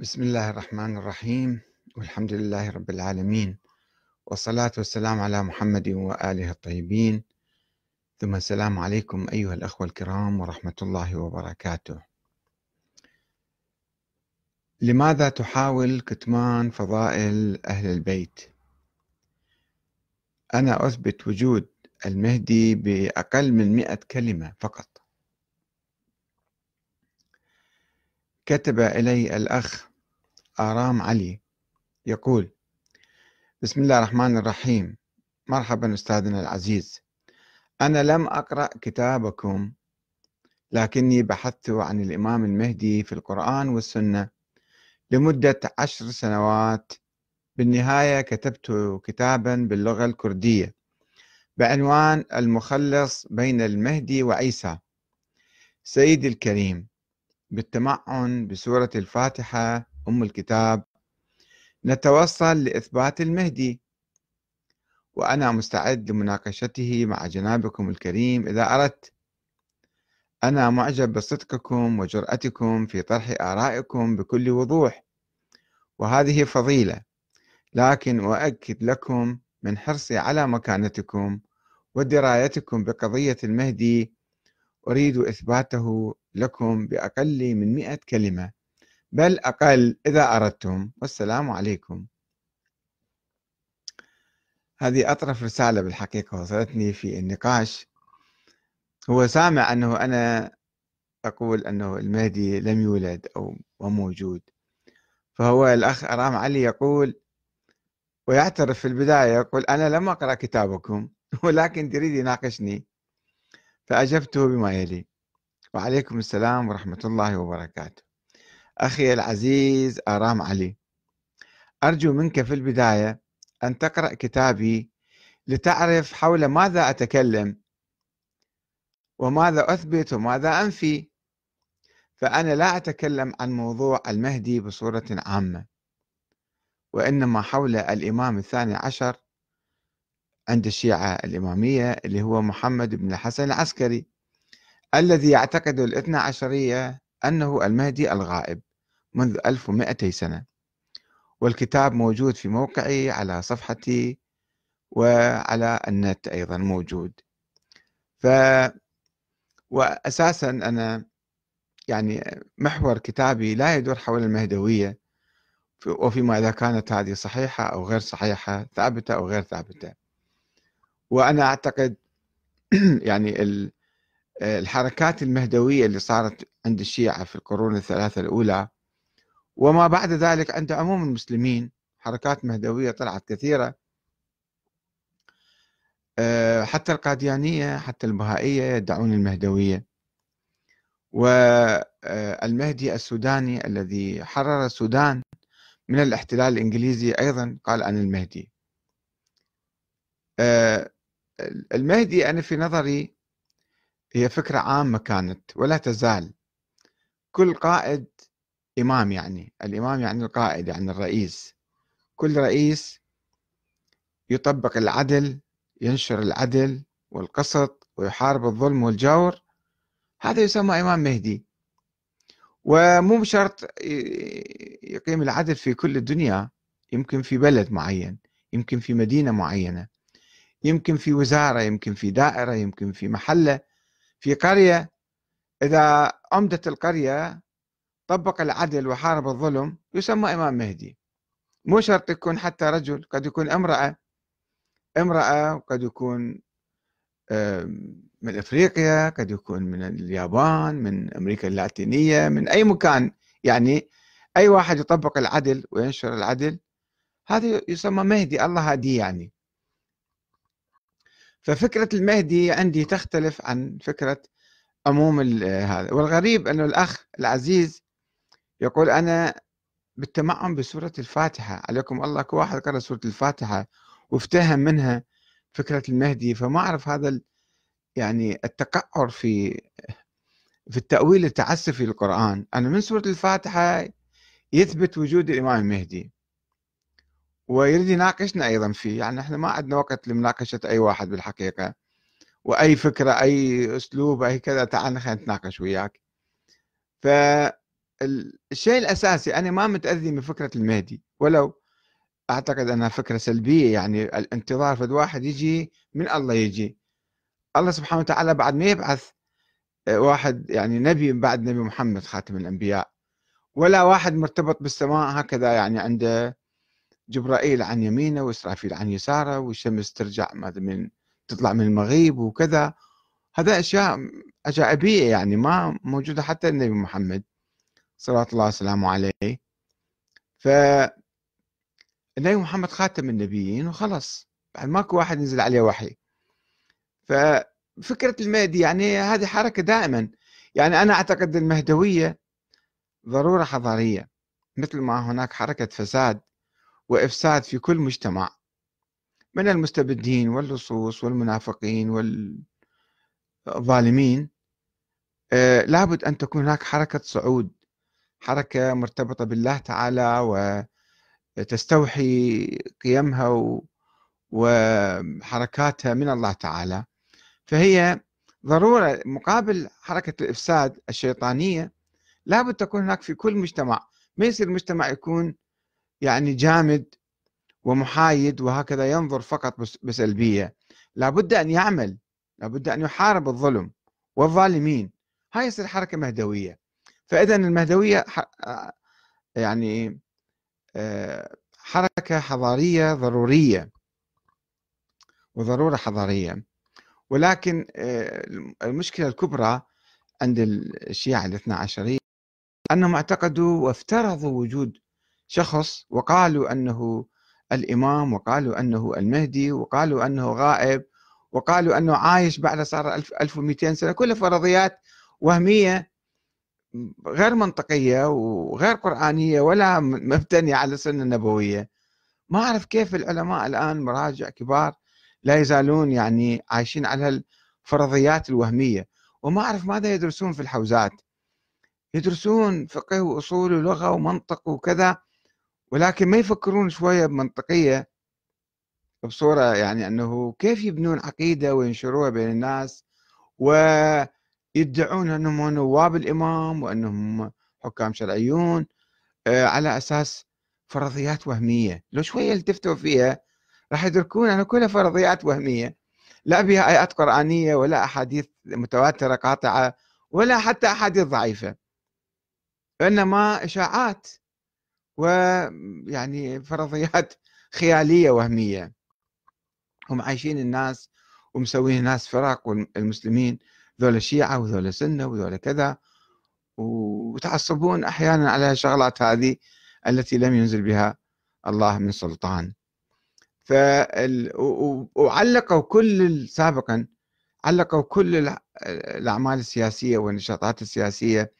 بسم الله الرحمن الرحيم. والحمد لله رب العالمين. والصلاة والسلام على محمد وآله الطيبين. ثم السلام عليكم أيها الأخوة الكرام ورحمة الله وبركاته. لماذا تحاول كتمان فضائل أهل البيت؟ أنا أثبت وجود المهدي بأقل من مئة كلمة فقط. كتب إلي الأخ آرام علي يقول بسم الله الرحمن الرحيم. مرحبا أستاذنا العزيز. أنا لم أقرأ كتابكم لكني بحثت عن الإمام المهدي في القرآن والسنة. لمدة عشر سنوات بالنهاية كتبت كتابا باللغة الكردية بعنوان المخلص بين المهدي وعيسى. سيدي الكريم بالتمعن بسورة الفاتحة أم الكتاب نتوصل لإثبات المهدي. وأنا مستعد لمناقشته مع جنابكم الكريم إذا أردت. أنا معجب بصدقكم وجرأتكم في طرح آرائكم بكل وضوح. وهذه فضيلة لكن أؤكد لكم من حرصي على مكانتكم ودرايتكم بقضية المهدي أريد إثباته لكم بأقل من مئة كلمة. بل أقل. إذا أردتم والسلام عليكم. هذه أطرف رسالة بالحقيقة وصلتني في النقاش. هو سامع أنه أنا أقول أنه المهدي لم يولد أو موجود. فهو الأخ أرام علي يقول ويعترف في البداية يقول أنا لم أقرأ كتابكم ولكن يريد يناقشني. فأجبته بما يلي. وعليكم السلام ورحمة الله وبركاته. أخي العزيز آرام علي. أرجو منك في البداية أن تقرأ كتابي لتعرف حول ماذا أتكلم وماذا أثبت وماذا أنفي. فأنا لا أتكلم عن موضوع المهدي بصورة عامة وإنما حول الإمام الثاني عشر عند الشيعة الإمامية اللي هو محمد بن الحسن العسكري الذي يعتقد الاثنى عشرية أنه المهدي الغائب. منذ 1200 سنة. والكتاب موجود في موقعي على صفحتي وعلى النت أيضا موجود. ف وأساسا أنا يعني محور كتابي لا يدور حول المهدوية وفيما إذا كانت هذه صحيحة أو غير صحيحة ثابتة أو غير ثابتة. وأنا أعتقد يعني الحركات المهدوية اللي صارت عند الشيعة في القرون الثلاثة الأولى وما بعد ذلك عند عموم المسلمين حركات مهدوية طلعت كثيرة. آه، حتى القاديانية حتى البهائية يدعون المهدوية. والمهدي السوداني الذي حرر السودان من الاحتلال الإنجليزي أيضا قال عن المهدي. آه، المهدي أنا في نظري هي فكرة عامة كانت ولا تزال. كل قائد إمام يعني الإمام يعني القائد يعني الرئيس. كل رئيس يطبق العدل ينشر العدل والقسط ويحارب الظلم والجور. هذا يسمى إمام مهدي. ومو بشرط يقيم العدل في كل الدنيا يمكن في بلد معين يمكن في مدينة معينة يمكن في وزارة يمكن في دائرة يمكن في محلة في قرية. إذا عمدة القرية طبق العدل وحارب الظلم يسمى إمام مهدي. مو شرط يكون حتى رجل قد يكون امرأة. امرأة وقد يكون من إفريقيا قد يكون من اليابان من أمريكا اللاتينية من أي مكان. يعني أي واحد يطبق العدل وينشر العدل هذا يسمى مهدي الله هادي يعني. ففكرة المهدي عندي تختلف عن فكرة عموم هذا. والغريب أنه الأخ العزيز يقول أنا بالتمعن بسورة الفاتحة. عليكم الله كل واحد قرأ سورة الفاتحة وافتهم منها فكرة المهدي. فما أعرف هذا يعني التقعر في في التأويل التعسفي للقرآن. أنا من سورة الفاتحة يثبت وجود الإمام المهدي. ويريد يناقشنا أيضا فيه. يعني إحنا ما عندنا وقت لمناقشة أي واحد بالحقيقة. وأي فكرة أي أسلوب أي كذا. تعال خلينا نتناقش وياك. ف الشيء الأساسي أنا ما متأذي من فكرة المهدي ولو أعتقد أنها فكرة سلبية يعني الانتظار فد واحد يجي من الله يجي. الله سبحانه وتعالى بعد ما يبعث آه، واحد يعني نبي بعد نبي محمد خاتم الأنبياء. ولا واحد مرتبط بالسماء هكذا يعني عنده جبرائيل عن يمينه وإسرافيل عن يساره والشمس ترجع من تطلع من المغيب وكذا. هذا أشياء عجائبية يعني ما موجودة حتى النبي محمد. صلى الله وسلامه عليه. ف النبي محمد خاتم النبيين وخلص بعد ماكو واحد ينزل عليه وحي. ففكرة المهدي يعني هذه حركة دائما. يعني أنا أعتقد المهدوية ضرورة حضارية. مثل ما هناك حركة فساد وإفساد في كل مجتمع. من المستبدين واللصوص والمنافقين والظالمين آه، لابد أن تكون هناك حركة صعود. حركة مرتبطة بالله تعالى وتستوحي قيمها وحركاتها من الله تعالى. فهي ضرورة مقابل حركة الإفساد الشيطانية لابد تكون هناك في كل مجتمع. ما يصير المجتمع يكون يعني جامد ومحايد وهكذا ينظر فقط بسلبية. لابد أن يعمل لابد أن يحارب الظلم والظالمين. هاي يصير حركة مهدوية. فإذا المهدوية يعني حركة حضارية ضرورية. وضرورة حضارية. ولكن المشكلة الكبرى عند الشيعة الاثنى عشرية أنهم اعتقدوا وافترضوا وجود شخص وقالوا أنه الإمام وقالوا أنه المهدي وقالوا أنه غائب وقالوا أنه عايش بعد صار 1200 سنة كلها فرضيات وهمية غير منطقية وغير قرآنية ولا مبتنية على السنة النبوية. ما أعرف كيف العلماء الآن مراجع كبار لا يزالون يعني عايشين على الفرضيات الوهمية. وما أعرف ماذا يدرسون في الحوزات. يدرسون فقه وأصول ولغة ومنطق وكذا ولكن ما يفكرون شوية بمنطقية بصورة يعني أنه كيف يبنون عقيدة وينشروها بين الناس ويدعون أنهم نواب الإمام وأنهم حكام شرعيون آه، على أساس فرضيات وهمية. لو شوية التفتوا فيها راح يدركون أن كلها فرضيات وهمية. لا بها آيات قرآنية ولا أحاديث متواترة قاطعة ولا حتى أحاديث ضعيفة إنما إشاعات ويعني فرضيات خيالية وهمية. هم عايشين الناس ومسوين الناس فرق والمسلمين ذولا شيعة وذولا سنة وذولا كذا وتعصبون أحيانا على الشغلات هذه التي لم ينزل بها الله من سلطان. فال... وعلقوا كل سابقا علقوا كل الأعمال السياسية والنشاطات السياسية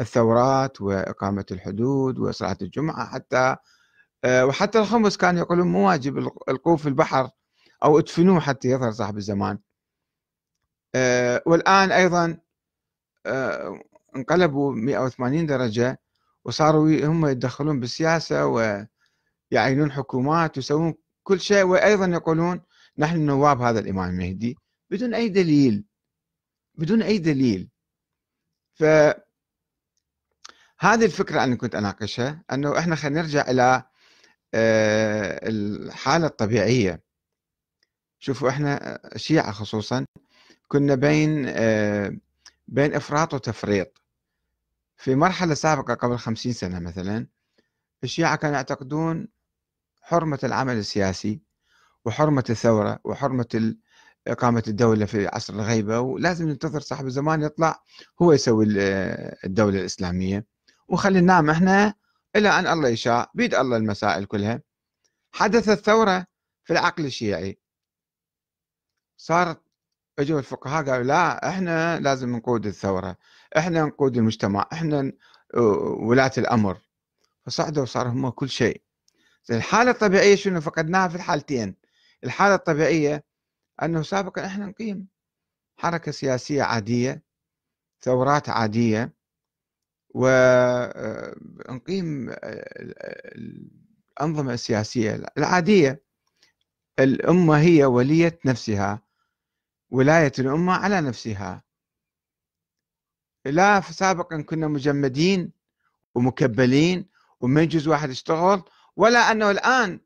الثورات وإقامة الحدود وصلاة الجمعة حتى آه، وحتى الخمس كانوا يقولون مو واجب القوه في البحر أو ادفنوه حتى يظهر صاحب الزمان. والآن أيضا آه، انقلبوا 180 درجة وصاروا هم يتدخلون بالسياسة ويعينون حكومات ويسوون كل شيء وأيضا يقولون نحن نواب هذا الإمام المهدي بدون أي دليل بدون أي دليل. ف هذه الفكرة أنا كنت أناقشها أنه إحنا خلينا نرجع إلى آه، الحالة الطبيعية. شوفوا إحنا الشيعة خصوصا كنا بين آه، بين إفراط وتفريط. في مرحلة سابقة قبل خمسين سنة مثلا الشيعة كانوا يعتقدون حرمة العمل السياسي وحرمة الثورة وحرمة إقامة الدولة في عصر الغيبة ولازم ننتظر صاحب الزمان يطلع هو يسوي الدولة الإسلامية. وخلي ننام إحنا إلى أن الله يشاء بيد الله المسائل كلها. حدثت ثوره في العقل الشيعي. صارت اجوا الفقهاء قالوا لا إحنا لازم نقود الثورة إحنا نقود المجتمع إحنا ولاة الأمر. فصعدوا وصار هم كل شيء. الحالة الطبيعية شنو؟ فقدناها في الحالتين. الحالة الطبيعية أنه سابقا إحنا نقيم حركة سياسية عادية ثورات عادية ونقيم الأنظمة السياسية العادية. الأمة هي ولية نفسها. ولاية الأمة على نفسها. لا سابقا كنا مجمدين ومكبلين وما يجوز واحد يشتغل ولا أنه الآن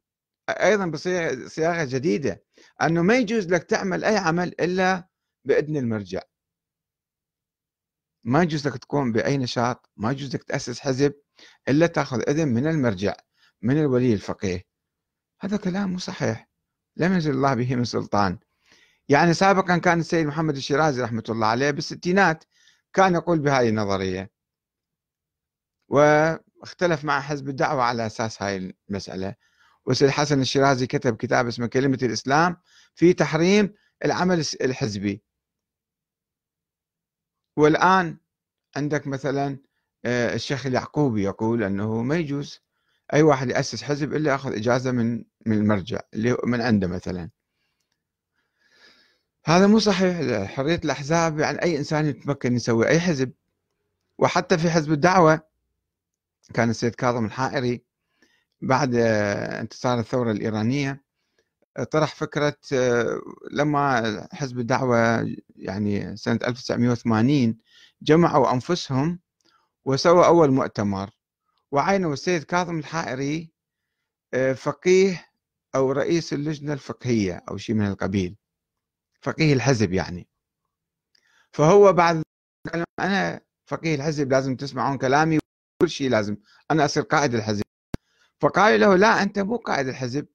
أيضا بصياغة جديدة أنه ما يجوز لك تعمل أي عمل إلا بإذن المرجع. ما يجوز لك تقوم بأي نشاط ما يجوز لك تأسس حزب إلا تأخذ إذن من المرجع من الولي الفقيه. هذا كلام مو صحيح. لم ينزل الله به من سلطان. يعني سابقا كان السيد محمد الشيرازي رحمة الله عليه بالستينات كان يقول بهذه النظرية. واختلف مع حزب الدعوة على أساس هاي المسألة. والسيد حسن الشيرازي كتب كتاب اسمه كلمة الإسلام في تحريم العمل الحزبي. والآن عندك مثلا آه، الشيخ اليعقوبي يقول أنه ما يجوز أي واحد يأسس حزب إلا يأخذ إجازة من من المرجع اللي من عنده مثلا. هذا مو صحيح. حرية الأحزاب يعني أي إنسان يتمكن يسوي أي حزب. وحتى في حزب الدعوة كان السيد كاظم الحائري بعد آه، انتصار الثورة الإيرانية طرح فكرة آه، لما حزب الدعوة يعني سنة 1980 جمعوا أنفسهم وسووا أول مؤتمر. وعينوا السيد كاظم الحائري آه، فقيه أو رئيس اللجنة الفقهية أو شيء من القبيل. فقيه الحزب يعني. فهو بعد أنا فقيه الحزب لازم تسمعون كلامي كل شيء لازم. أنا أصير قائد الحزب. فقال له لا أنت مو قائد الحزب.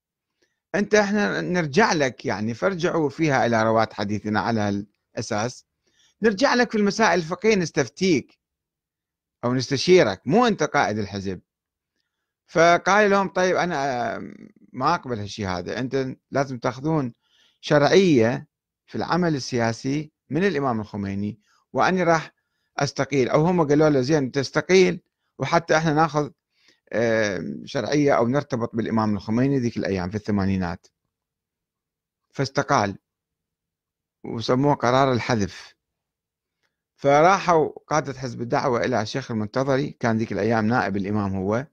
أنت إحنا نرجع لك يعني فارجعوا فيها إلى روات حديثنا على الأساس نرجع لك في المسائل الفقهية نستفتيك أو نستشيرك مو أنت قائد الحزب. فقال لهم طيب أنا ما أقبل هالشيء هذا أنت لازم تأخذون شرعية في العمل السياسي من الإمام الخميني وأني راح أستقيل أو هم قالوا له زين تستقيل وحتى إحنا ناخذ شرعية أو نرتبط بالإمام الخميني ذيك الأيام في الثمانينات. فاستقال وسموه قرار الحذف. فراحوا قادة حزب الدعوة إلى الشيخ المنتظري كان ذيك الأيام نائب الإمام هو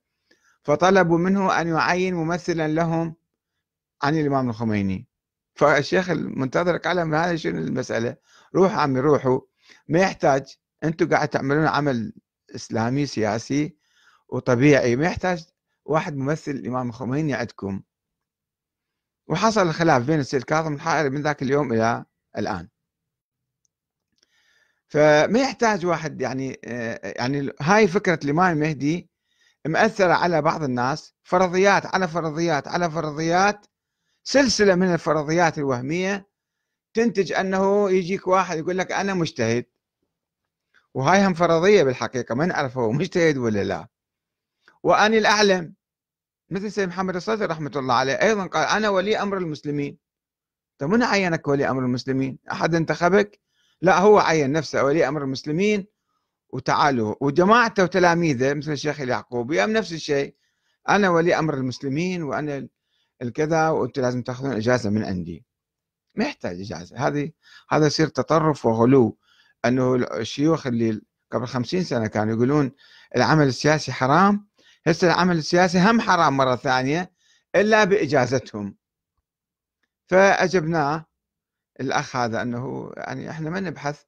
فطلبوا منه أن يعين ممثلا لهم عن الإمام الخميني. فالشيخ المنتظر قال لهم هذا شنو المسألة؟ روحوا عمي روحوا. ما يحتاج أنتم قاعد تعملون عمل إسلامي سياسي وطبيعي. ما يحتاج واحد ممثل الإمام الخميني عندكم. وحصل الخلاف بين السيد كاظم الحائري من ذاك اليوم إلى الآن. فما يحتاج واحد يعني يعني هاي فكرة الإمام المهدي مأثرة على بعض الناس. فرضيات على فرضيات على فرضيات سلسلة من الفرضيات الوهمية تنتج أنه يجيك واحد يقول لك أنا مجتهد. وهاي هم فرضية بالحقيقة ما نعرف هو مجتهد ولا لا. وأني الأعلم مثل سيد محمد الصدر رحمة الله عليه أيضا قال أنا ولي أمر المسلمين. طيب من عينك ولي أمر المسلمين؟ أحد انتخبك؟ لا هو عين نفسه ولي أمر المسلمين. وتعالوا. وجماعته وتلاميذه مثل الشيخ اليعقوبي هم نفس الشيء. أنا ولي أمر المسلمين وأنا الكذا وأنتم لازم تأخذون إجازة من عندي. ما يحتاج إجازة. هذه هذا يصير تطرف وغلو. أنه الشيوخ اللي قبل خمسين سنة كانوا يقولون العمل السياسي حرام. هسه العمل السياسي هم حرام مرة ثانية إلا بإجازتهم. فأجبناه الأخ هذا أنه يعني إحنا ما نبحث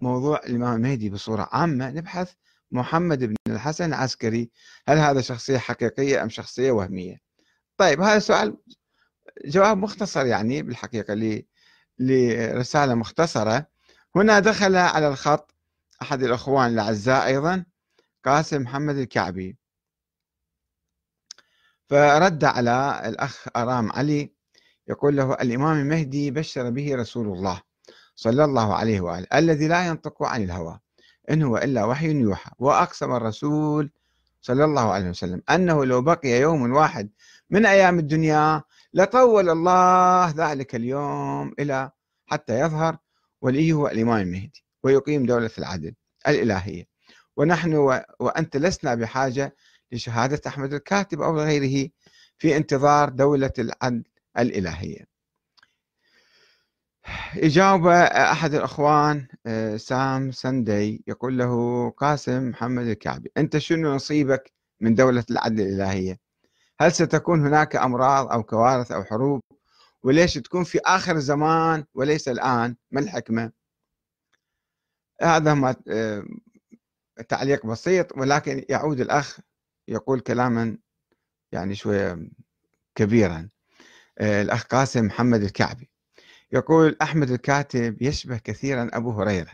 موضوع الإمام المهدي بصورة عامة نبحث محمد بن الحسن العسكري. هل هذا شخصية حقيقية أم شخصية وهمية؟ طيب هذا سؤال جواب مختصر يعني بالحقيقة لرسالة مختصرة. هنا دخل على الخط أحد الأخوان الأعزاء أيضا قاسم محمد الكعبي. فرد على الأخ أرام علي يقول له الإمام المهدي بشر به رسول الله صلى الله عليه وآله الذي لا ينطق عن الهوى إن هو إلا وحي يوحى وأقسم الرسول صلى الله عليه وسلم أنه لو بقي يوم واحد من أيام الدنيا لطول الله ذلك اليوم إلى حتى يظهر وليه هو الإمام المهدي ويقيم دولة العدل الإلهية. ونحن وأنت لسنا بحاجة لشهادة أحمد الكاتب أو غيره في انتظار دولة العدل الإلهية. يجاوب أحد الأخوان آه، سام سندي يقول له قاسم محمد الكعبي أنت شنو نصيبك من دولة العدل الإلهية؟ هل ستكون هناك أمراض أو كوارث أو حروب؟ وليش تكون في آخر الزمان وليس الآن؟ ما الحكمة؟ هذا ما آه، تعليق بسيط ولكن يعود الأخ يقول كلاما يعني شوية كبيرا. آه، الأخ قاسم محمد الكعبي يقول أحمد الكاتب يشبه كثيرا أبو هريرة.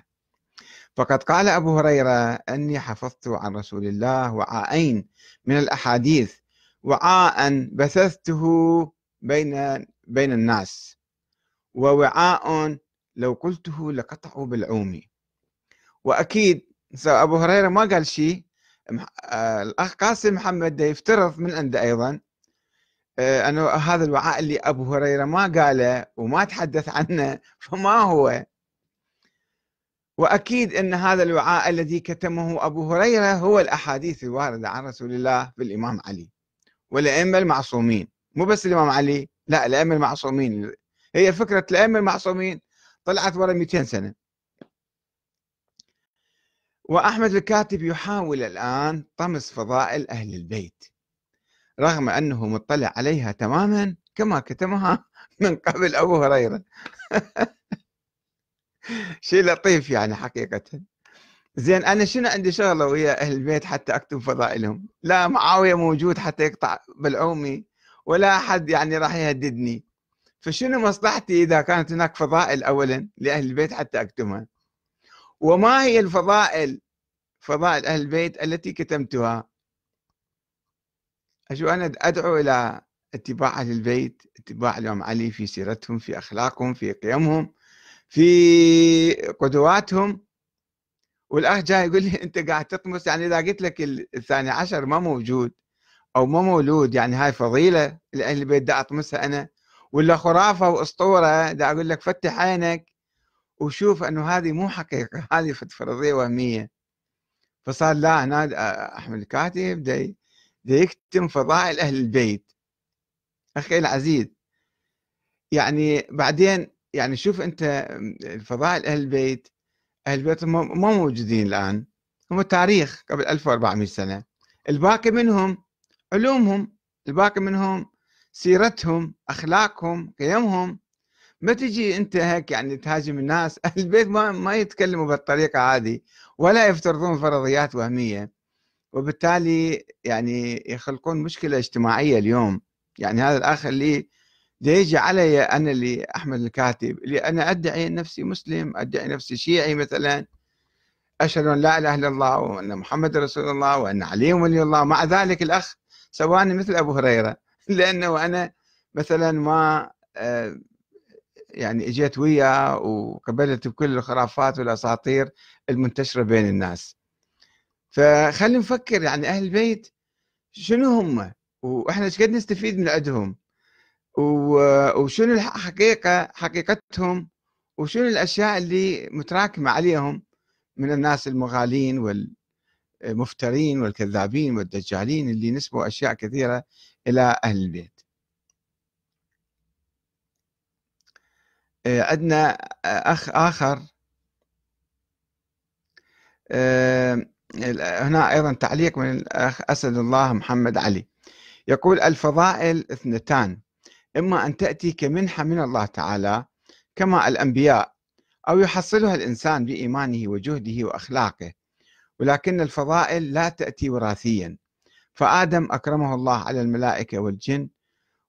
فقد قال أبو هريرة أني حفظت عن رسول الله وعاءين من الأحاديث وعاء بثثته بين بين الناس. ووعاء لو قلته لقطعوا بالعوم. وأكيد أبو هريرة ما قال شيء. آه، الأخ قاسم محمد يفترض من عنده أيضا. آه، أنه هذا الوعاء اللي أبو هريرة ما قاله وما تحدث عنه فما هو. وأكيد أن هذا الوعاء الذي كتمه أبو هريرة هو الأحاديث الواردة عن رسول الله في الإمام علي. والأئمة المعصومين. مو بس الإمام علي لا الأئمة المعصومين. هي فكرة الأئمة المعصومين طلعت ورا 200 سنة. وأحمد الكاتب يحاول الآن طمس فضائل أهل البيت رغم أنه مطلع عليها تماما كما كتمها من قبل أبو هريرة. شيء لطيف يعني حقيقة. زين أنا شنو عندي شغلة ويا أهل البيت حتى أكتب فضائلهم؟ لا معاوية موجود حتى يقطع بالعومي ولا أحد يعني راح يهددني. فشنو مصلحتي إذا كانت هناك فضائل أولا لأهل البيت حتى أكتبها؟ وما هي الفضائل فضائل أهل البيت التي كتمتها؟ أشو أنا أدعو إلى اتباع أهل البيت اتباع الإمام علي في سيرتهم في أخلاقهم في قيمهم في قدواتهم والأخ جاي يقول لي أنت قاعد تطمس يعني إذا قلت لك الثاني عشر ما موجود أو ما مولود يعني هاي فضيلة لأهل البيت دا أطمسها أنا ولا خرافة وأسطورة دا أقول لك فتح عينك وشوف أنه هذه مو حقيقة هذه فرضية وهمية. فصار لا هنا أحمد الكاتب دا يكتم فضائل أهل البيت. أخي العزيز يعني بعدين يعني شوف أنت فضائل أهل البيت أهل البيت ما موجودين الآن. هم تاريخ قبل 1400 سنة. الباقي منهم علومهم الباقي منهم سيرتهم أخلاقهم قيمهم. ما تجي أنت هيك يعني تهاجم الناس. أهل البيت ما, ما يتكلموا بالطريقة هذه ولا يفترضون فرضيات وهمية. وبالتالي يعني يخلقون مشكلة اجتماعية اليوم. يعني هذا الأخ اللي يجي علي أنا اللي أحمد الكاتب اللي أنا أدعي نفسي مسلم أدعي نفسي شيعي مثلا أشهد أن لا إله إلا الله وأن محمد رسول الله وأن علي ولي الله مع ذلك الأخ سواني مثل أبو هريرة. لأنه أنا مثلا ما آه، يعني إجيت وياه وقبلت بكل الخرافات والأساطير المنتشرة بين الناس. فخلينا نفكر يعني أهل البيت شنو هم؟ وإحنا إيش قد نستفيد من عندهم؟ وشنو الحقيقة حقيقتهم وشنو الأشياء اللي متراكمة عليهم من الناس المغالين والمفترين والكذابين والدجالين اللي نسبوا أشياء كثيرة إلى أهل البيت. عندنا أخ آخر. هنا أيضا تعليق من الأخ أسد الله محمد علي. يقول الفضائل اثنتان. إما أن تأتي كمنحة من الله تعالى كما الأنبياء أو يحصلها الإنسان بإيمانه وجهده وأخلاقه. ولكن الفضائل لا تأتي وراثيا. فآدم أكرمه الله على الملائكة والجن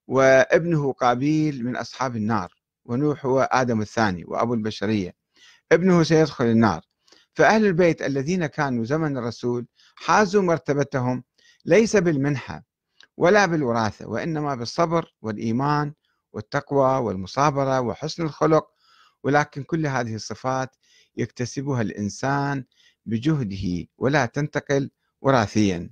وابنه قابيل من أصحاب النار ونوح هو آدم الثاني وأبو البشرية. ابنه سيدخل النار. فأهل البيت الذين كانوا زمن الرسول حازوا مرتبتهم ليس بالمنحة. ولا بالوراثة وإنما بالصبر والإيمان والتقوى والمصابرة وحسن الخلق. ولكن كل هذه الصفات يكتسبها الإنسان بجهده ولا تنتقل وراثيا.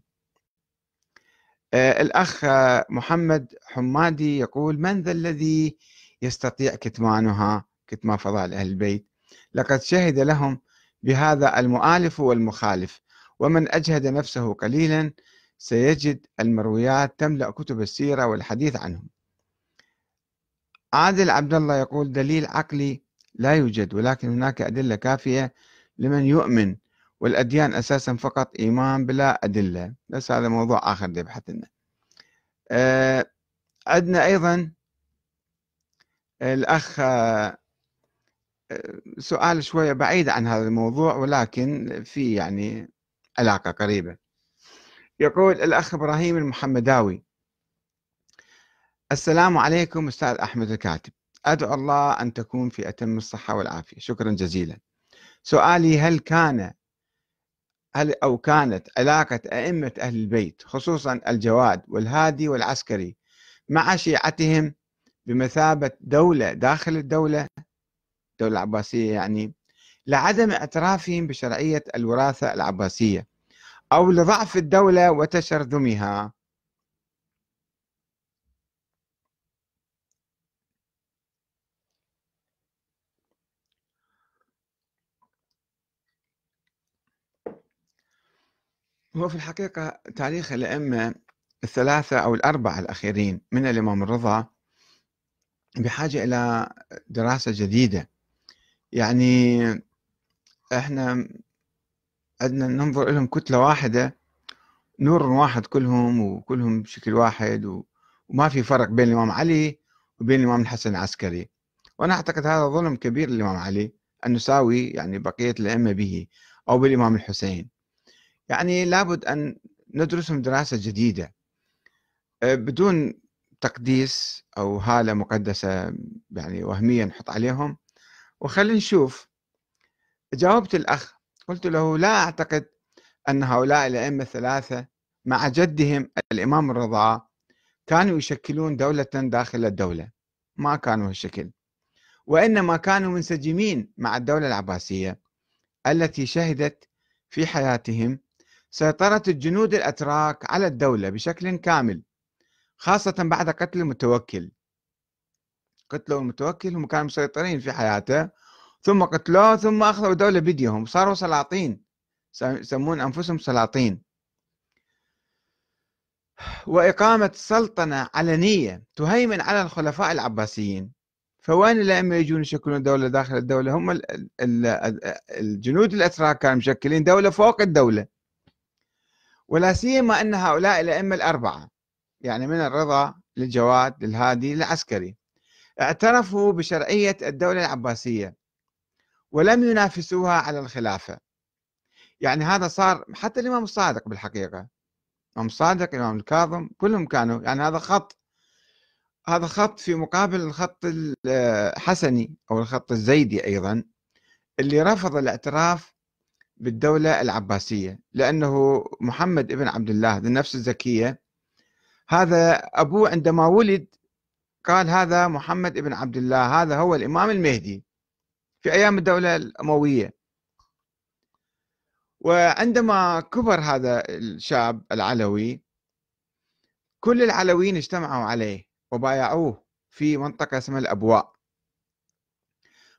آه، الأخ محمد حمادي يقول من ذا الذي يستطيع كتمانها كتمان فضائل أهل البيت؟ لقد شهد لهم بهذا المؤالف والمخالف ومن أجهد نفسه قليلا سيجد المرويات تملأ كتب السيرة والحديث عنهم. عادل عبد الله يقول دليل عقلي لا يوجد ولكن هناك أدلة كافية لمن يؤمن والأديان أساسا فقط إيمان بلا أدلة. بس هذا موضوع آخر يبحث لنا. أه عندنا أيضا الأخ آه، سؤال شوية بعيد عن هذا الموضوع ولكن في يعني علاقة قريبة. يقول الأخ إبراهيم المحمداوي السلام عليكم أستاذ أحمد الكاتب. أدعو الله أن تكون في أتم الصحة والعافية. شكرا جزيلا. سؤالي هل كان هل أو كانت علاقة أئمة أهل البيت خصوصا الجواد والهادي والعسكري مع شيعتهم بمثابة دولة داخل الدولة؟ الدولة العباسية يعني لعدم اعترافهم بشرعية الوراثة العباسية. أو لضعف الدولة وتشرذمها. هو في الحقيقة تاريخ الأئمة الثلاثة أو الأربعة الأخيرين من الإمام الرضا بحاجة إلى دراسة جديدة. يعني إحنا عندنا ننظر لهم كتلة واحدة نور واحد كلهم وكلهم بشكل واحد وما في فرق بين الإمام علي وبين الإمام الحسن العسكري. وأنا أعتقد هذا ظلم كبير للإمام علي أن نساوي يعني بقية الأئمة به أو بالإمام الحسين. يعني لابد أن ندرسهم دراسة جديدة. آه، بدون تقديس أو هالة مقدسة يعني وهمية نحط عليهم. وخلينا نشوف. جاوبت الأخ قلت له لا أعتقد أن هؤلاء الأئمة الثلاثة مع جدهم الإمام الرضا كانوا يشكلون دولة داخل الدولة. ما كانوا هالشكل. وإنما كانوا منسجمين مع الدولة العباسية التي شهدت في حياتهم سيطرة الجنود الأتراك على الدولة بشكل كامل خاصة بعد قتل المتوكل. قتلوا المتوكل هم كانوا مسيطرين في حياته ثم قتلوه ثم أخذوا الدولة بيديهم صاروا سلاطين. يسمون أنفسهم سلاطين. وإقامة سلطنة علنية تهيمن على الخلفاء العباسيين. فوين الأئمة يجون يشكلون دولة داخل الدولة؟ هم الجنود الأتراك كانوا مشكلين دولة فوق الدولة. ولا سيما أن هؤلاء الأئمة الأربعة يعني من الرضا للجواد للهادي للعسكري اعترفوا بشرعية الدولة العباسية. ولم ينافسوها على الخلافة. يعني هذا صار حتى الإمام الصادق بالحقيقة. الإمام الصادق الإمام الكاظم كلهم كانوا يعني هذا خط هذا خط في مقابل الخط الحسني أو الخط الزيدي أيضا اللي رفض الاعتراف بالدولة العباسية لأنه محمد ابن عبد الله ذو النفس الزكية هذا أبوه عندما ولد قال هذا محمد ابن عبد الله هذا هو الإمام المهدي. في أيام الدولة الأموية. وعندما كبر هذا الشاب العلوي كل العلويين اجتمعوا عليه وبايعوه في منطقة اسمها الأبواء.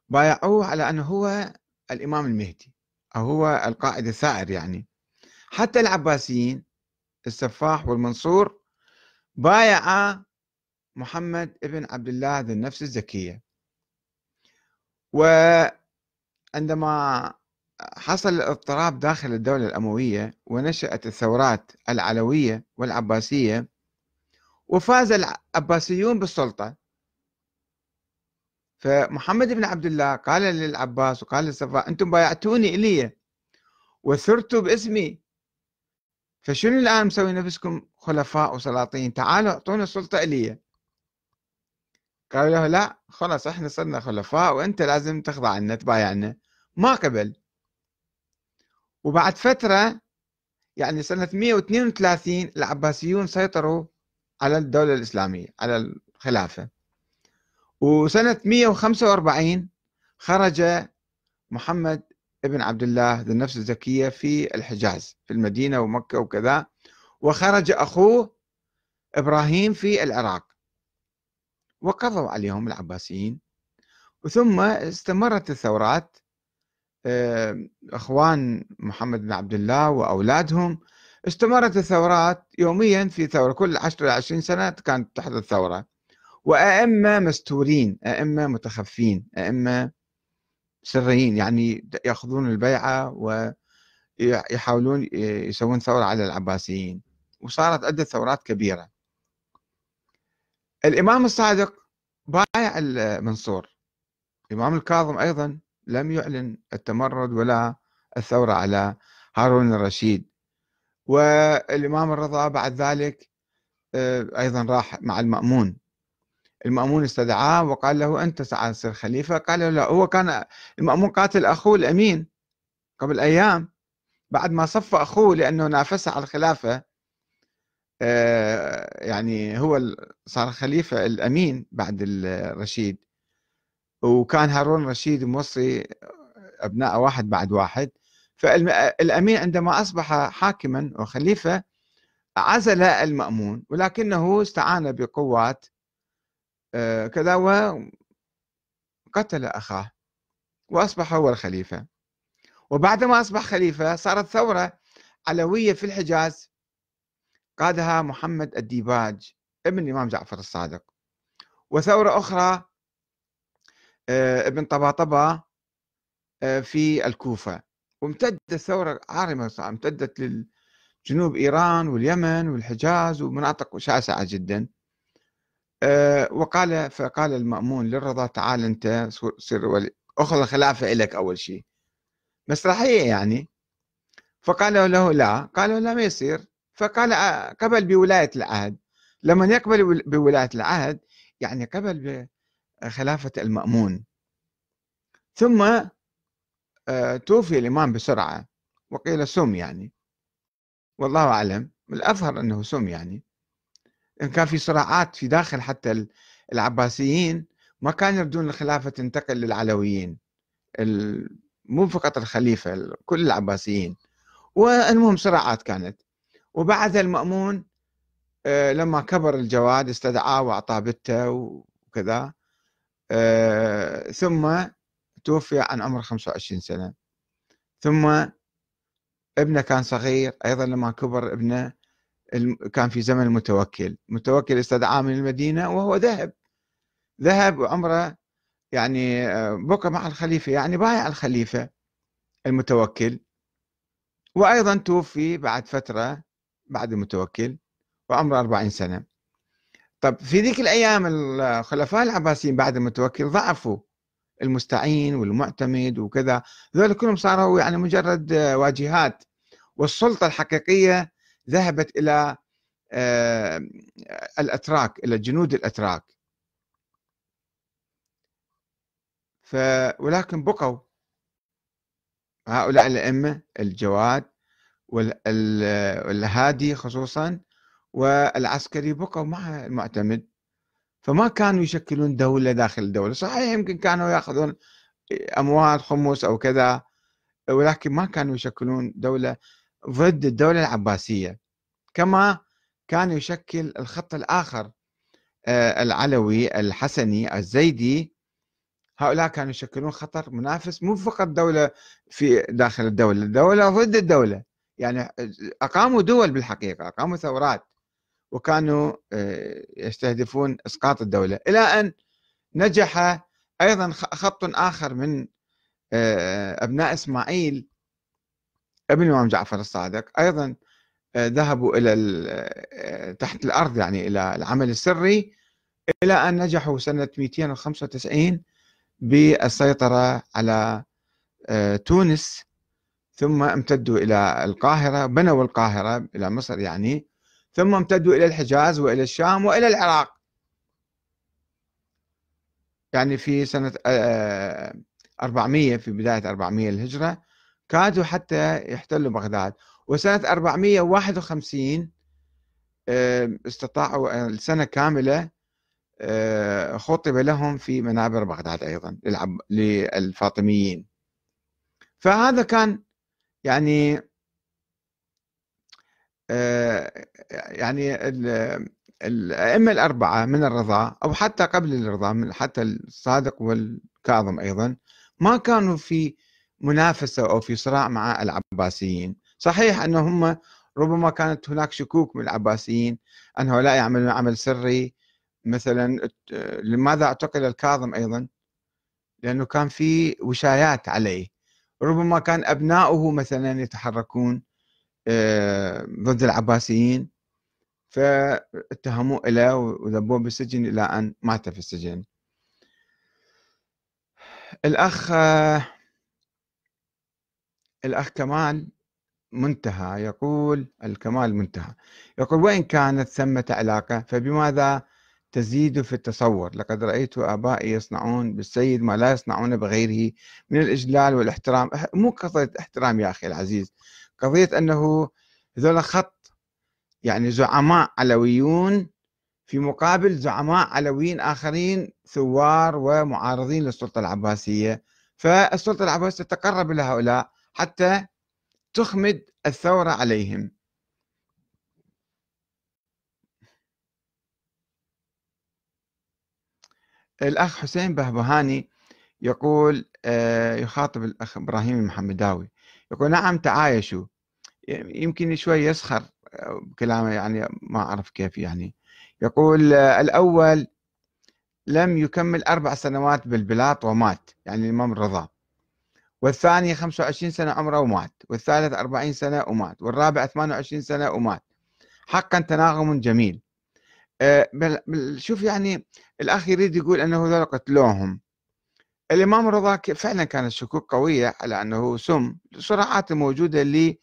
بايعوه على أنه هو الإمام المهدي أو هو القائد الثائر يعني. حتى العباسيين السفاح والمنصور بايع محمد ابن عبد الله ذي النفس الزكية. وعندما حصل الاضطراب داخل الدولة الأموية ونشأت الثورات العلوية والعباسية وفاز العباسيون بالسلطة. فمحمد بن عبد الله قال للعباس وقال للصفاء أنتم بايعتوني إلي وثرتوا باسمي. فشنو الآن مسوي نفسكم خلفاء وسلاطين؟ تعالوا أعطونا السلطة إلي قالوا له لا خلاص إحنا صرنا خلفاء وأنت لازم تخضع عنا تبايعنا ما قبل. وبعد فترة يعني سنة 132 العباسيون سيطروا على الدولة الإسلامية على الخلافة. وسنة 145 خرج محمد ابن عبد الله ذو النفس الزكية في الحجاز في المدينة ومكة وكذا. وخرج أخوه إبراهيم في العراق. وقضوا عليهم العباسيين. ثم استمرت الثورات إخوان محمد بن عبد الله وأولادهم. استمرت الثورات يوميا في ثورة كل 10 20 سنة كانت تحدث ثوره وأئمة مستورين أئمة متخفين أئمة سريين يعني يأخذون البيعة ويحاولون يسوون ثورة على العباسيين. وصارت عدة ثورات كبيرة. الإمام الصادق بايع المنصور. الإمام الكاظم أيضا لم يعلن التمرد ولا الثورة على هارون الرشيد. والإمام الرضا بعد ذلك آه، أيضا راح مع المأمون. المأمون استدعاه وقال له أنت سعى تصير خليفة. قال له لا هو كان المأمون قاتل أخوه الأمين قبل أيام. بعد ما صف أخوه لأنه نافسه على الخلافة يعني هو صار خليفة الأمين بعد الرشيد وكان هارون الرشيد موصي أبناء واحد بعد واحد. فالأمين عندما أصبح حاكما وخليفة عزل المأمون ولكنه استعان بقوات آه، كذا وقتل أخاه وأصبح هو الخليفة. وبعدما أصبح خليفة صارت ثورة علوية في الحجاز. قادها محمد الديباج ابن الإمام جعفر الصادق. وثورة أخرى آه، ابن طباطبة آه، في الكوفة. وامتدت الثورة عارمة امتدت لجنوب إيران واليمن والحجاز ومناطق شاسعة جدا. آه، وقال فقال المأمون للرضا تعال أنت صير أخذ الخلافة إليك أول شيء. مسرحية يعني. فقال له لا قالوا لا ما يصير. فقال آه، قبل بولاية العهد. لما يقبل بولاية العهد يعني قبل بخلافة المأمون. ثم آه، توفي الإمام بسرعة وقيل سم يعني. والله أعلم. الأظهر أنه سم يعني. إن كان في صراعات في داخل حتى العباسيين ما كانوا يردون الخلافة تنتقل للعلويين. مو فقط الخليفة كل العباسيين. والمهم صراعات كانت. وبعد المأمون آه، لما كبر الجواد استدعاه وأعطاه بته وكذا آه، ثم توفي عن عمر 25 سنة. ثم ابنه كان صغير أيضا لما كبر ابنه كان في زمن المتوكل. متوكل استدعاه من المدينة وهو ذهب. ذهب وعمره يعني آه، بقى مع الخليفة يعني بايع الخليفة المتوكل. وأيضا توفي بعد فترة بعد المتوكل وعمره 40 سنة. طب في ذيك الأيام الخلفاء العباسيين بعد المتوكل ضعفوا المستعين والمعتمد وكذا. ذول كلهم صاروا يعني مجرد واجهات. والسلطة الحقيقية ذهبت إلى آه، الأتراك إلى جنود الأتراك. ف ولكن بقوا هؤلاء الأئمة الجواد والهادي خصوصا والعسكري بقوا مع المعتمد. فما كانوا يشكلون دولة داخل الدولة صحيح يمكن كانوا يأخذون أموال خمس أو كذا ولكن ما كانوا يشكلون دولة ضد الدولة العباسية. كما كان يشكل الخط الآخر آه، العلوي الحسني الزيدي. هؤلاء كانوا يشكلون خطر منافس مو فقط دولة في داخل الدولة دولة ضد الدولة. يعني أقاموا دول بالحقيقة أقاموا ثورات وكانوا آه، يستهدفون إسقاط الدولة. إلى أن نجح أيضا خط آخر من آه، أبناء إسماعيل ابن الإمام جعفر الصادق. أيضا آه، ذهبوا إلى تحت الأرض يعني إلى العمل السري. إلى أن نجحوا سنة 295 بالسيطرة على تونس. ثم امتدوا إلى القاهرة بنوا القاهرة إلى مصر يعني ثم امتدوا إلى الحجاز وإلى الشام وإلى العراق. يعني في سنة 400 آه، في بداية 400 الهجرة كادوا حتى يحتلوا بغداد. وسنة 451 آه، استطاعوا السنة كاملة آه، خطب لهم في منابر بغداد أيضا للفاطميين. فهذا كان يعني يعني الأئمة الأربعة من الرضا أو حتى قبل الرضا حتى الصادق والكاظم أيضا ما كانوا في منافسة أو في صراع مع العباسيين. صحيح أنهم ربما كانت هناك شكوك من العباسيين أن هؤلاء يعملون عمل سري مثلا لماذا اعتقل الكاظم أيضا؟ لأنه كان في وشايات عليه. ربما كان أبناؤه مثلا يتحركون آه، ضد العباسيين فاتهموه إلى وذبوه بالسجن إلى أن مات في السجن. الأخ الأخ كمال منتهى يقول الكمال منتهى. يقول وإن كانت ثمة علاقة فبماذا تزيد في التصور. لقد رأيت آبائي يصنعون بالسيد ما لا يصنعون بغيره من الإجلال والإحترام. مو قضية إحترام يا أخي العزيز قضية أنه هذول خط يعني زعماء علويون في مقابل زعماء علويين آخرين ثوار ومعارضين للسلطة العباسية. فالسلطة العباسية تتقرب إلى هؤلاء حتى تخمد الثورة عليهم. الأخ حسين بهبهاني يقول آه، يخاطب الأخ إبراهيم المحمداوي. يقول نعم تعايشوا. يمكن شوي يسخر آه، بكلامه يعني ما أعرف كيف يعني. يقول آه، الأول لم يكمل أربع سنوات بالبلاط ومات يعني الإمام الرضا. والثاني 25 سنة عمره ومات والثالث 40 سنة ومات والرابع 28 سنة ومات. حقا تناغم جميل. آه، شوف يعني الأخ يريد يقول أنه ذول قتلوهم. الإمام الرضا فعلا كانت شكوك قوية على أنه سم صراعات موجودة اللي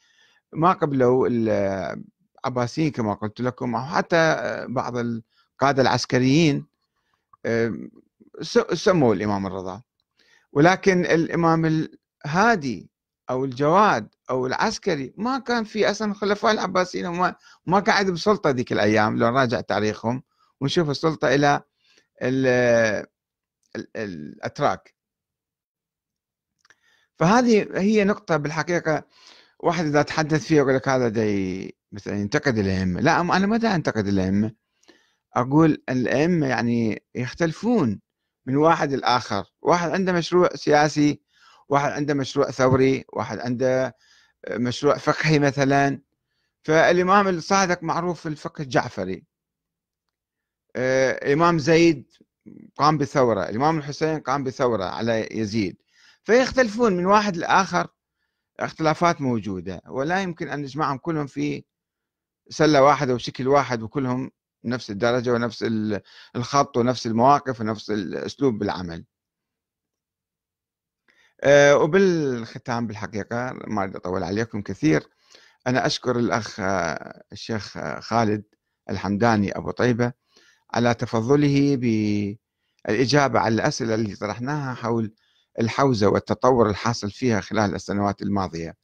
ما قبلوا العباسيين كما قلت لكم أو حتى بعض القادة العسكريين آه، سموا الإمام الرضا. ولكن الإمام الهادي أو الجواد أو العسكري ما كان في أصلا الخلفاء العباسيين وما ما قاعد بسلطة ذيك الأيام لو نراجع تاريخهم ونشوف السلطة إلى الأتراك. فهذه هي نقطة بالحقيقة واحد إذا تحدث فيها يقول لك هذا دي مثلا ينتقد الأئمة. لا أنا ما أنتقد الأئمة. أقول الأئمة يعني يختلفون من واحد لآخر. واحد عنده مشروع سياسي واحد عنده مشروع ثوري واحد عنده مشروع فقهي مثلا. فالإمام الصادق معروف في الفقه الجعفري. آه، إمام زيد قام بثورة الإمام الحسين قام بثورة على يزيد. فيختلفون من واحد لآخر اختلافات موجودة. ولا يمكن أن نجمعهم كلهم في سلة واحدة وشكل واحد وكلهم نفس الدرجة ونفس الخط ونفس المواقف ونفس الأسلوب بالعمل. وبالختام بالحقيقة ما أريد أطول عليكم كثير. أنا أشكر الأخ آه، الشيخ آه، خالد الحمداني أبو طيبة على تفضله بالإجابة على الأسئلة التي طرحناها حول الحوزة والتطور الحاصل فيها خلال السنوات الماضية.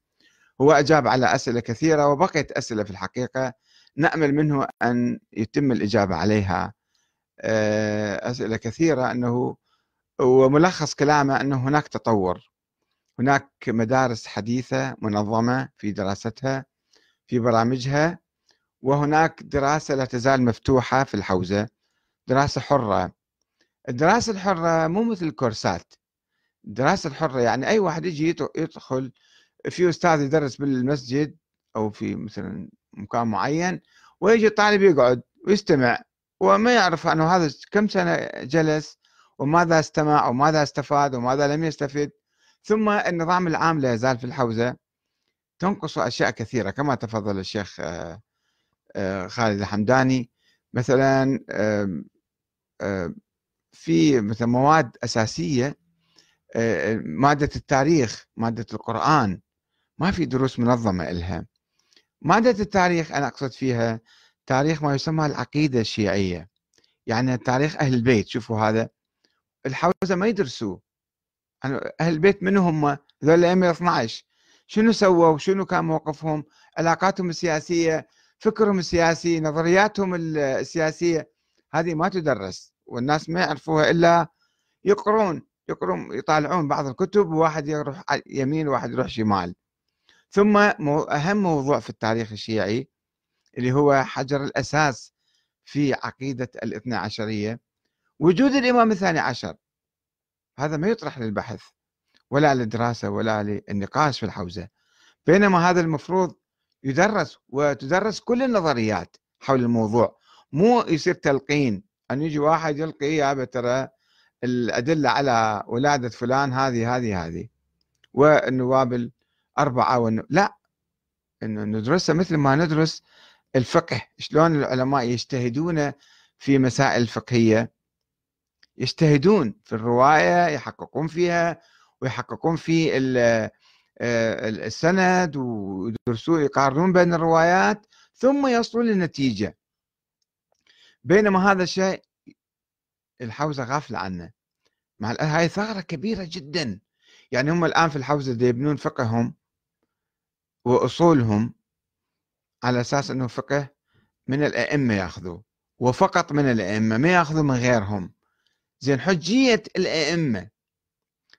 هو أجاب على أسئلة كثيرة وبقيت أسئلة في الحقيقة نأمل منه أن يتم الإجابة عليها. أسئلة كثيرة أنه وملخص كلامه أنه هناك تطور. هناك مدارس حديثة منظمة في دراستها في برامجها وهناك دراسة لا تزال مفتوحة في الحوزة. دراسة حرة. الدراسة الحرة مو مثل الكورسات. الدراسة الحرة يعني أي واحد يجي يدخل في أستاذ يدرس بالمسجد أو في مثلا مكان معين ويجي الطالب يقعد ويستمع وما يعرف أنه هذا كم سنة جلس وماذا استمع وماذا استفاد وماذا لم يستفد. ثم النظام العام لا يزال في الحوزة. تنقص أشياء كثيرة كما تفضل الشيخ آه، آه، خالد الحمداني. مثلا في مثلا مواد أساسية آه، مادة التاريخ مادة القرآن. ما في دروس منظمة إلها. مادة التاريخ أنا أقصد فيها تاريخ ما يسمى العقيدة الشيعية. يعني تاريخ أهل البيت. شوفوا هذا. الحوزة ما يدرسوه. أهل البيت من هم؟ ذول الأئمة 12 شنو سووا؟ شنو كان موقفهم؟ علاقاتهم السياسية فكرهم السياسي نظرياتهم السياسية. هذه ما تدرس والناس ما يعرفوها إلا يقرون يقرون يطالعون بعض الكتب وواحد يروح يمين وواحد يروح شمال. ثم أهم موضوع في التاريخ الشيعي اللي هو حجر الأساس في عقيدة الاثنى عشرية. وجود الإمام الثاني عشر. هذا ما يطرح للبحث ولا للدراسة ولا للنقاش في الحوزة. بينما هذا المفروض يدرس وتدرس كل النظريات حول الموضوع. مو يصير تلقين أن يجي واحد يلقي يا ترى الأدلة على ولادة فلان هذه هذه هذه. والنواب الأربعة والنو... لا. إنه ندرسها مثل ما ندرس الفقه. شلون العلماء يجتهدون في مسائل فقهية. يجتهدون في الرواية يحققون فيها ويحققون في آه، السند ويدرسون يقارنون بين الروايات ثم يصلون لنتيجة بينما هذا الشيء الحوزة غافلة عنه. مع هاي ثغرة كبيرة جدا. يعني هم الآن في الحوزة يبنون فقههم وأصولهم على أساس أنه فقه من الأئمة يأخذوا وفقط من الأئمة ما يأخذوا من غيرهم. زين حجية الأئمة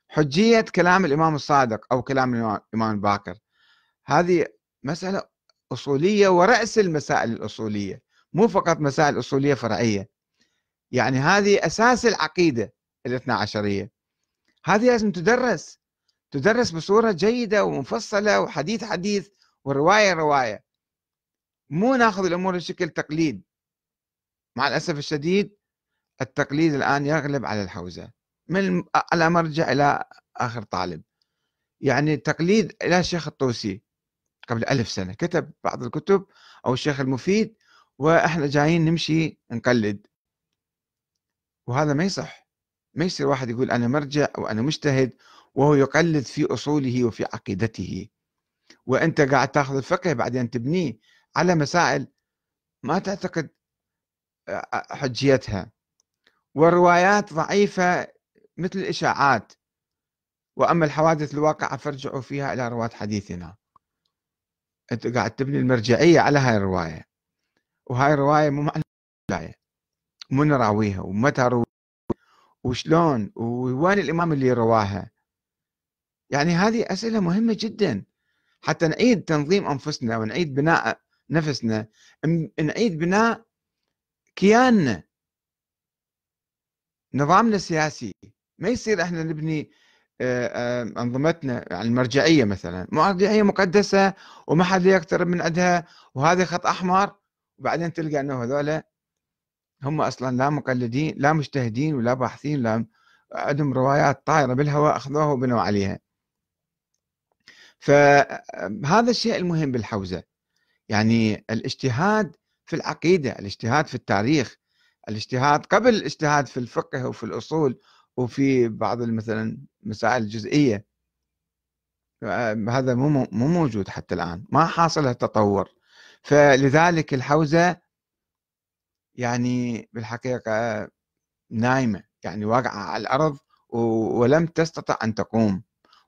حجية كلام الإمام الصادق أو كلام الإمام الباكر هذه مسألة أصولية ورأس المسائل الأصولية مو فقط مسائل أصولية فرعية. يعني هذه أساس العقيدة الاثنى عشرية. هذه لازم تدرس تدرس بصورة جيدة ومفصلة وحديث حديث ورواية رواية. مو ناخذ الأمور بشكل تقليد. مع الأسف الشديد التقليد الآن يغلب على الحوزة. من على مرجع إلى آخر طالب. يعني التقليد إلى الشيخ الطوسي قبل ألف سنة. كتب بعض الكتب أو الشيخ المفيد وإحنا جايين نمشي نقلد. وهذا ما يصح. ما يصير واحد يقول أنا مرجع وأنا مجتهد وهو يقلد في أصوله وفي عقيدته. وأنت قاعد تأخذ الفقه بعدين تبنيه على مسائل ما تعتقد حجيتها. والروايات ضعيفة مثل الإشاعات. وأما الحوادث الواقعة فارجعوا فيها إلى رواة حديثنا. أنت قاعد تبني المرجعية على هاي الرواية. وهاي الرواية مو معنى مو نراويها. ومتى روي وشلون؟ ووين الإمام اللي رواها؟ يعني هذه أسئلة مهمة جدا. حتى نعيد تنظيم أنفسنا ونعيد بناء نفسنا. نعيد بناء كياننا. نظامنا السياسي ما يصير إحنا نبني أنظمتنا يعني المرجعية مثلا. مرجعية مقدسة وما حد يقترب من عندها وهذا خط أحمر. وبعدين تلقى إنه هذول هم أصلا لا مقلدين لا مجتهدين ولا باحثين لا عندهم روايات طايرة بالهواء أخذوها وبنوا عليها. فهذا الشيء المهم بالحوزة. يعني الاجتهاد في العقيدة الاجتهاد في التاريخ. الاجتهاد قبل الاجتهاد في الفقه وفي الأصول وفي بعض مثلا مسائل الجزئيه هذا مو مو موجود حتى الآن ما حاصل التطور. فلذلك الحوزة يعني بالحقيقة نايمة يعني واقعة على الأرض ولم تستطع أن تقوم.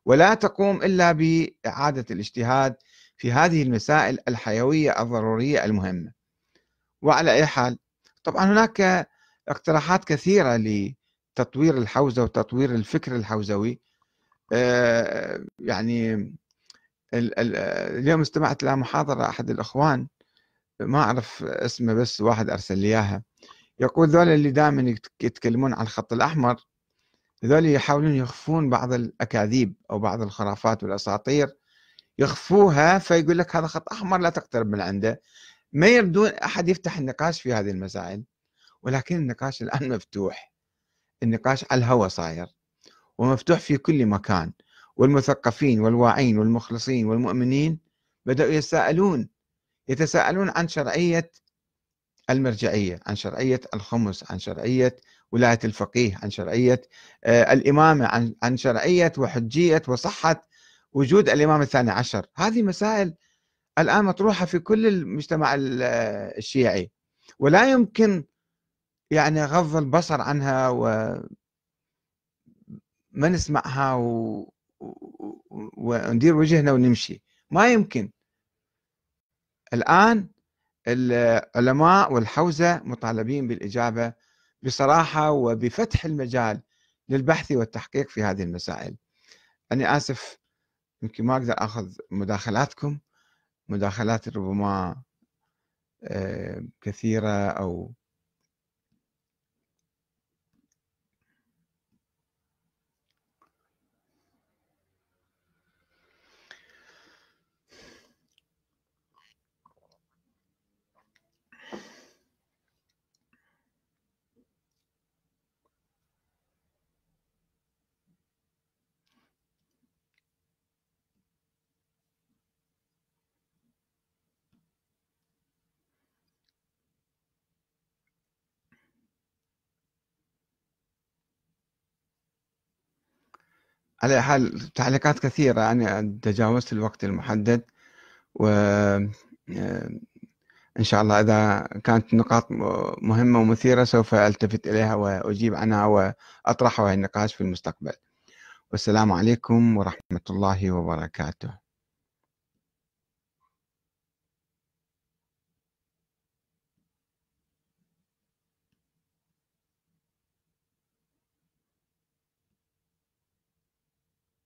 ولا تقوم إلا بإعادة الاجتهاد في هذه المسائل الحيوية الضرورية المهمة. وعلى أي حال طبعا هناك اقتراحات كثيرة لتطوير الحوزة وتطوير الفكر الحوزوي. آه، يعني اليوم استمعت إلى محاضرة أحد الإخوان ما أعرف اسمه بس واحد أرسل لي إياها. يقول ذول اللي دائما يتكلمون عن الخط الأحمر ذول يحاولون يخفون بعض الأكاذيب أو بعض الخرافات والأساطير. يخفوها فيقول لك هذا خط أحمر لا تقترب من عنده. ما يردون أحد يفتح النقاش في هذه المسائل ولكن النقاش الآن مفتوح. النقاش على الهوى صاير ومفتوح في كل مكان. والمثقفين والواعين والمخلصين والمؤمنين بدأوا يتساءلون يتساءلون عن شرعية المرجعية عن شرعية الخمس عن شرعية ولاية الفقيه عن شرعية آه، الإمامة عن عن شرعية وحجية وصحة وجود الإمام الثاني عشر. هذه مسائل الآن مطروحة في كل المجتمع الشيعي ولا يمكن يعني غض البصر عنها وما نسمعها و... وندير وجهنا ونمشي. ما يمكن. الآن العلماء والحوزة مطالبين بالإجابة بصراحة وبفتح المجال للبحث والتحقيق في هذه المسائل. أنا آسف يمكن ما أقدر أخذ مداخلاتكم. مداخلات ربما آه، كثيرة أو على حال تعليقات كثيرة. أنا تجاوزت الوقت المحدد و آه، إن شاء الله إذا كانت نقاط مهمة ومثيرة سوف ألتفت إليها وأجيب عنها وأطرحها النقاش في المستقبل. والسلام عليكم ورحمة الله وبركاته.